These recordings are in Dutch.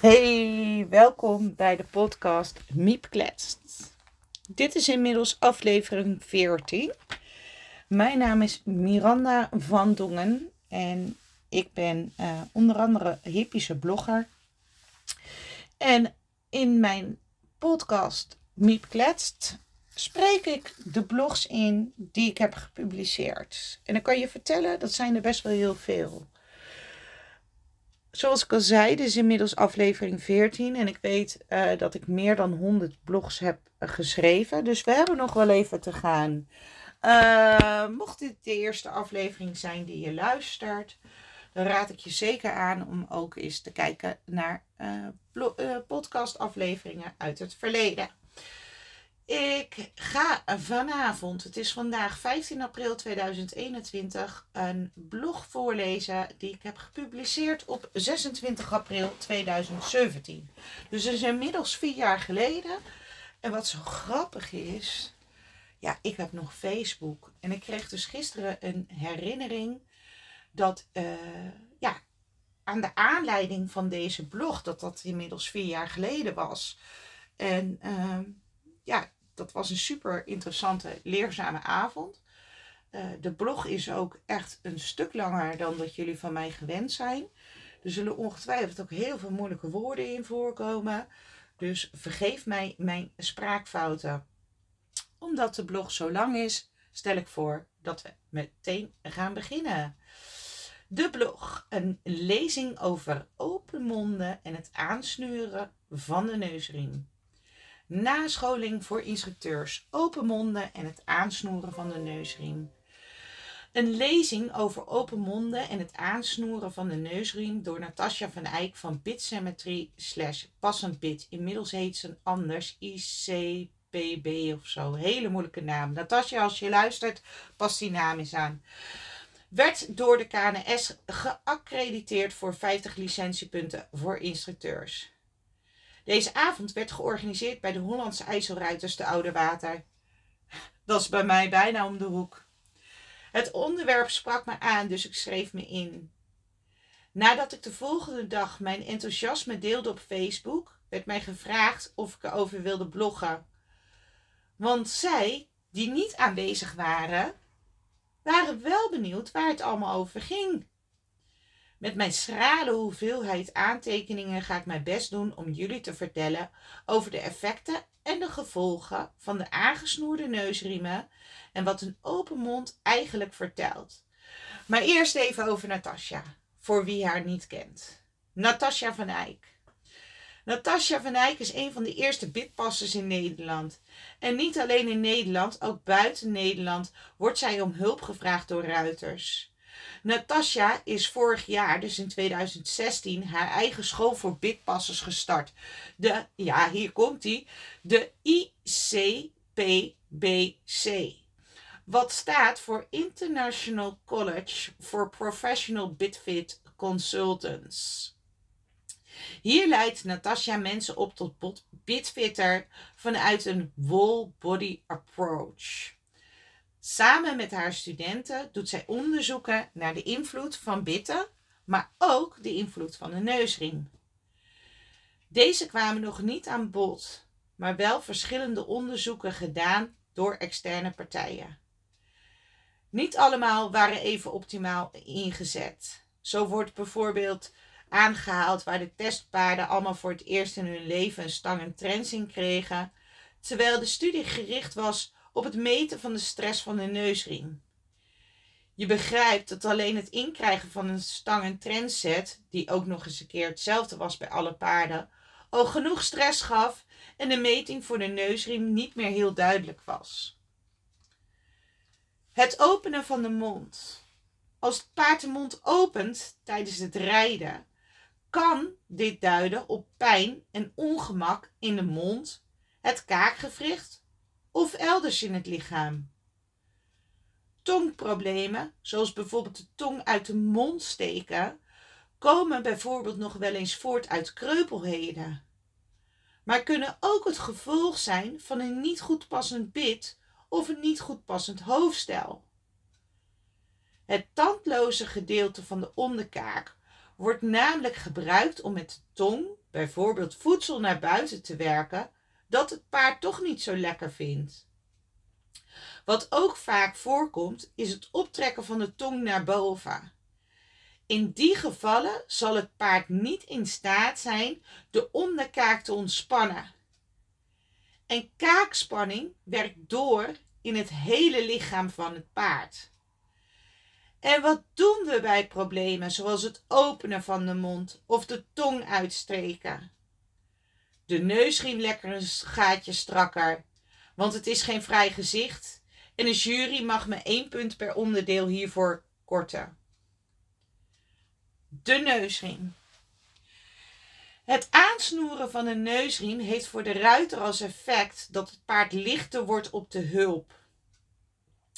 Hey, welkom bij de podcast Miep Kletst. Dit is inmiddels aflevering 14. Mijn naam is Miranda van Dongen en ik ben uh, onder andere hippische blogger. En in mijn podcast Miep Kletst spreek ik de blogs in die ik heb gepubliceerd. En dan kan je vertellen, dat zijn er best wel heel veel zoals ik al zei, dit is inmiddels aflevering 14 en ik weet uh, dat ik meer dan 100 blogs heb uh, geschreven. Dus we hebben nog wel even te gaan. Uh, mocht dit de eerste aflevering zijn die je luistert, dan raad ik je zeker aan om ook eens te kijken naar podcastafleveringen uit het verleden. Ik ga vanavond, het is vandaag 15 april 2021, een blog voorlezen die ik heb gepubliceerd op 26 april 2017. Dus dat is inmiddels vier jaar geleden. En wat zo grappig is, ja, ik heb nog Facebook. En ik kreeg dus gisteren een herinnering dat, uh, ja, aan de aanleiding van deze blog, dat dat inmiddels vier jaar geleden was. En uh, ja, dat was een super interessante, leerzame avond. Uh, de blog is ook echt een stuk langer dan dat jullie van mij gewend zijn. Er zullen ongetwijfeld ook heel veel moeilijke woorden in voorkomen. Dus vergeef mij mijn spraakfouten. Omdat de blog zo lang is, stel ik voor dat we meteen gaan beginnen. De blog, een lezing over open monden en het aansnuren van de neusriem nascholing voor instructeurs, open monden en het aansnoeren van de neusriem. Een lezing over open monden en het aansnoeren van de neusriem door Natasja van Eyck van Bitsymmetry slash Passend Bit. Inmiddels heet ze anders ICPB of zo. Hele moeilijke naam. Natasja, als je luistert, pas die naam eens aan. Werd door de KNS geaccrediteerd voor 50 licentiepunten voor instructeurs. Deze avond werd georganiseerd bij de Hollandse IJsselruiters de Oude Water. Dat is bij mij bijna om de hoek. Het onderwerp sprak me aan, dus ik schreef me in. Nadat ik de volgende dag mijn enthousiasme deelde op Facebook, werd mij gevraagd of ik erover wilde bloggen. Want zij, die niet aanwezig waren, waren wel benieuwd waar het allemaal over ging. Met mijn schrale hoeveelheid aantekeningen ga ik mijn best doen om jullie te vertellen over de effecten en de gevolgen van de aangesnoerde neusriemen en wat een open mond eigenlijk vertelt. Maar eerst even over Natasja, voor wie haar niet kent. Natasja van Eyck. Natasja van Eyck is een van de eerste bitpassers in Nederland. En niet alleen in Nederland, ook buiten Nederland wordt zij om hulp gevraagd door ruiters. Natasja is vorig jaar, dus in 2016, haar eigen school voor bitpassers gestart. De, ja, hier komt die, de ICPBC. Wat staat voor International College for Professional Bitfit Consultants. Hier leidt Natasja mensen op tot bitfitter vanuit een whole body approach. Samen met haar studenten doet zij onderzoeken naar de invloed van bitten, maar ook de invloed van de neusring. Deze kwamen nog niet aan bod, maar wel verschillende onderzoeken gedaan door externe partijen. Niet allemaal waren even optimaal ingezet. Zo wordt bijvoorbeeld aangehaald waar de testpaarden allemaal voor het eerst in hun leven een stang en trensing kregen, terwijl de studie gericht was op het meten van de stress van de neusriem. Je begrijpt dat alleen het inkrijgen van een stang- en trendset, die ook nog eens een keer hetzelfde was bij alle paarden, al genoeg stress gaf en de meting voor de neusriem niet meer heel duidelijk was. Het openen van de mond. Als het paard de mond opent tijdens het rijden, kan dit duiden op pijn en ongemak in de mond, het kaakgewricht of elders in het lichaam. Tongproblemen, zoals bijvoorbeeld de tong uit de mond steken, komen bijvoorbeeld nog wel eens voort uit kreupelheden. Maar kunnen ook het gevolg zijn van een niet goed passend bit of een niet goed passend hoofdstel. Het tandloze gedeelte van de onderkaak wordt namelijk gebruikt om met de tong bijvoorbeeld voedsel naar buiten te werken dat het paard toch niet zo lekker vindt. Wat ook vaak voorkomt is het optrekken van de tong naar boven. In die gevallen zal het paard niet in staat zijn de onderkaak te ontspannen. En kaakspanning werkt door in het hele lichaam van het paard. En wat doen we bij problemen zoals het openen van de mond of de tong uitsteken? De neusriem lekker een gaatje strakker, want het is geen vrij gezicht en de jury mag me één punt per onderdeel hiervoor korten. De neusriem. Het aansnoeren van een neusriem heeft voor de ruiter als effect dat het paard lichter wordt op de hulp.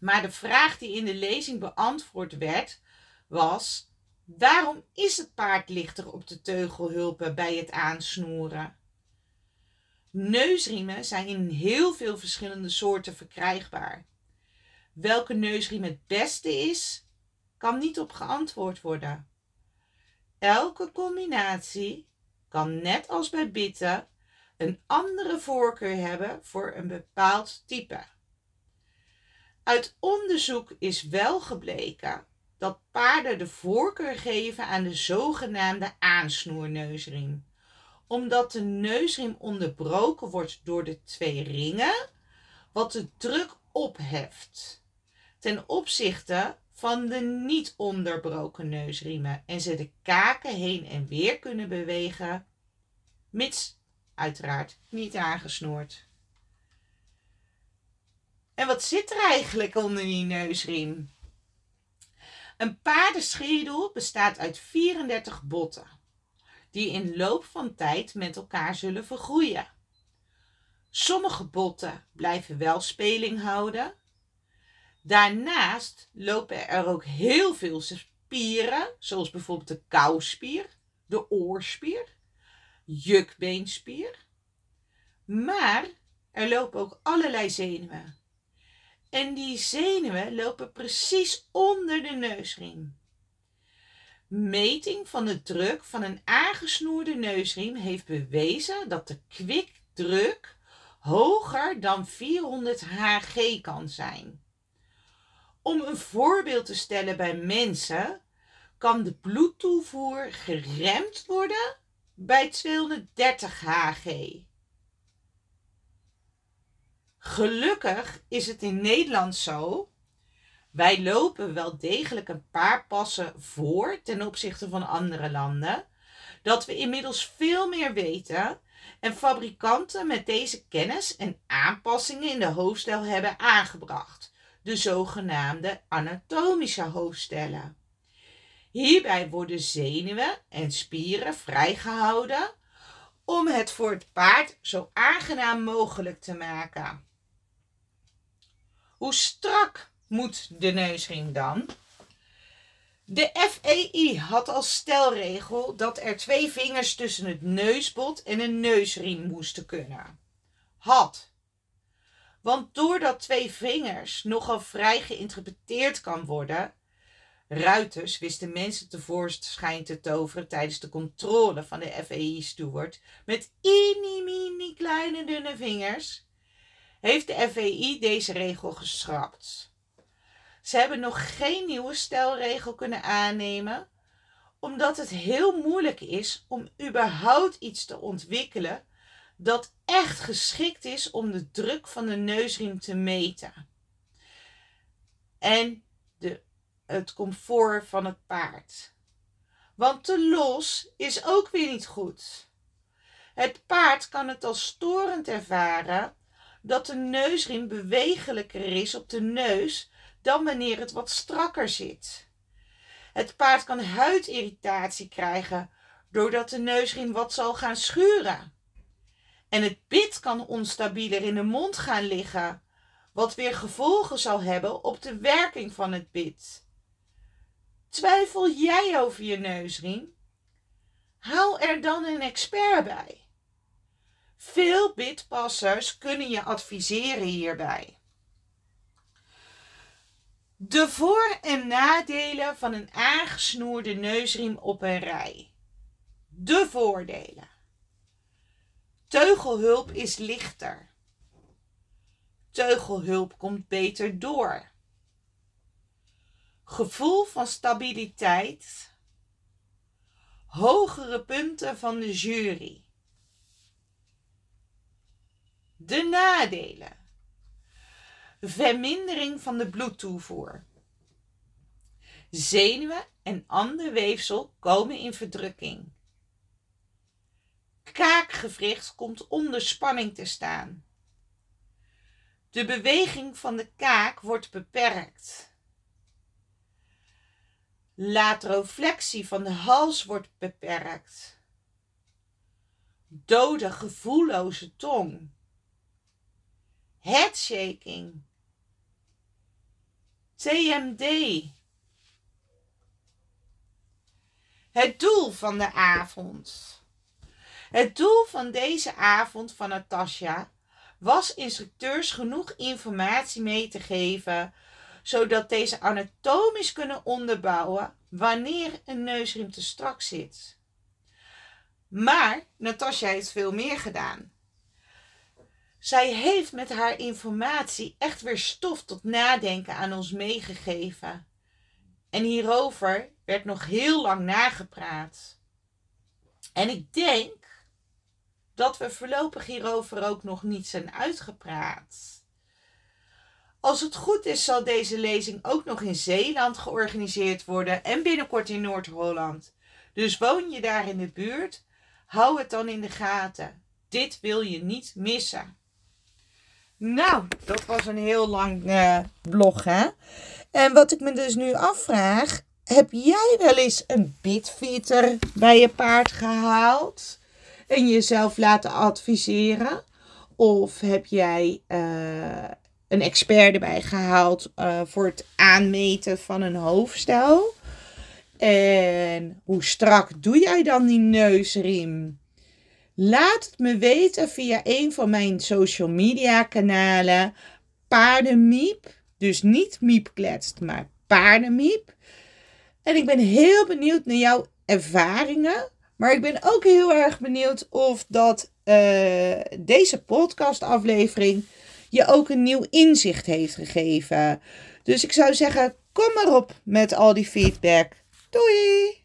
Maar de vraag die in de lezing beantwoord werd was: waarom is het paard lichter op de teugelhulpen bij het aansnoeren? Neusriemen zijn in heel veel verschillende soorten verkrijgbaar. Welke neusriem het beste is, kan niet op geantwoord worden. Elke combinatie kan net als bij bitten een andere voorkeur hebben voor een bepaald type. Uit onderzoek is wel gebleken dat paarden de voorkeur geven aan de zogenaamde aansnoerneusriem. Omdat de neusriem onderbroken wordt door de twee ringen, wat de druk opheft. Ten opzichte van de niet onderbroken neusriemen en ze de kaken heen en weer kunnen bewegen, mits uiteraard niet aangesnoerd. En wat zit er eigenlijk onder die neusriem? Een paardenschedel bestaat uit 34 botten, die in loop van tijd met elkaar zullen vergroeien. Sommige botten blijven wel speling houden. Daarnaast lopen er ook heel veel spieren, zoals bijvoorbeeld de kauwspier, de oorspier, jukbeenspier. Maar er lopen ook allerlei zenuwen. En die zenuwen lopen precies onder de neusriem. Meting van de druk van een aangesnoerde neusriem heeft bewezen dat de kwikdruk hoger dan 400 Hg kan zijn. Om een voorbeeld te stellen bij mensen, kan de bloedtoevoer geremd worden bij 230 Hg. Gelukkig is het in Nederland zo. Wij lopen wel degelijk een paar passen voor ten opzichte van andere landen. Dat we inmiddels veel meer weten en fabrikanten met deze kennis en aanpassingen in de hoofdstijl hebben aangebracht. De zogenaamde anatomische hoofdstellen. Hierbij worden zenuwen en spieren vrijgehouden om het voor het paard zo aangenaam mogelijk te maken. Hoe strak moet de neusriem dan? De FEI had als stelregel dat er twee vingers tussen het neusbot en een neusriem moesten kunnen. Had. Want doordat twee vingers nogal vrij geïnterpreteerd kan worden, ruiters wisten mensen tevoorschijn te toveren tijdens de controle van de FEI-steward met mini mini kleine dunne vingers, heeft de FEI deze regel geschrapt. Ze hebben nog geen nieuwe stelregel kunnen aannemen, omdat het heel moeilijk is om überhaupt iets te ontwikkelen dat echt geschikt is om de druk van de neusriem te meten. En de, het comfort van het paard. Want te los is ook weer niet goed. Het paard kan het als storend ervaren dat de neusriem bewegelijker is op de neus dan wanneer het wat strakker zit. Het paard kan huidirritatie krijgen doordat de neusriem wat zal gaan schuren. En het bit kan onstabieler in de mond gaan liggen, wat weer gevolgen zal hebben op de werking van het bit. Twijfel jij over je neusriem? Haal er dan een expert bij. Veel bitpassers kunnen je adviseren hierbij. De voor- en nadelen van een aangesnoerde neusriem op een rij. De voordelen. Teugelhulp is lichter. Teugelhulp komt beter door. Gevoel van stabiliteit. Hogere punten van de jury. De nadelen. Vermindering van de bloedtoevoer. Zenuwen en ander weefsel komen in verdrukking. Kaakgewricht komt onder spanning te staan. De beweging van de kaak wordt beperkt. Lateroflexie van de hals wordt beperkt. Dode gevoelloze tong. Headshaking. TMD. Het doel van de avond. Het doel van deze avond van Natasja was instructeurs genoeg informatie mee te geven, zodat deze anatomisch kunnen onderbouwen wanneer een neusriem te strak zit. Maar Natasja heeft veel meer gedaan. Zij heeft met haar informatie echt weer stof tot nadenken aan ons meegegeven. En hierover werd nog heel lang nagepraat. En ik denk dat we voorlopig hierover ook nog niet zijn uitgepraat. Als het goed is, zal deze lezing ook nog in Zeeland georganiseerd worden en binnenkort in Noord-Holland. Dus woon je daar in de buurt, hou het dan in de gaten. Dit wil je niet missen. Nou, dat was een heel lang uh, blog, hè? En wat ik me dus nu afvraag, heb jij wel eens een bitfitter bij je paard gehaald en jezelf laten adviseren? Of heb jij uh, een expert erbij gehaald uh, voor het aanmeten van een hoofdstel? En hoe strak doe jij dan die neusriem? Laat het me weten via een van mijn social media kanalen. Paardenmiep. Dus niet miepkletst, maar paardenmiep. En ik ben heel benieuwd naar jouw ervaringen. Maar ik ben ook heel erg benieuwd of dat uh, deze podcastaflevering je ook een nieuw inzicht heeft gegeven. Dus ik zou zeggen, kom maar op met al die feedback. Doei!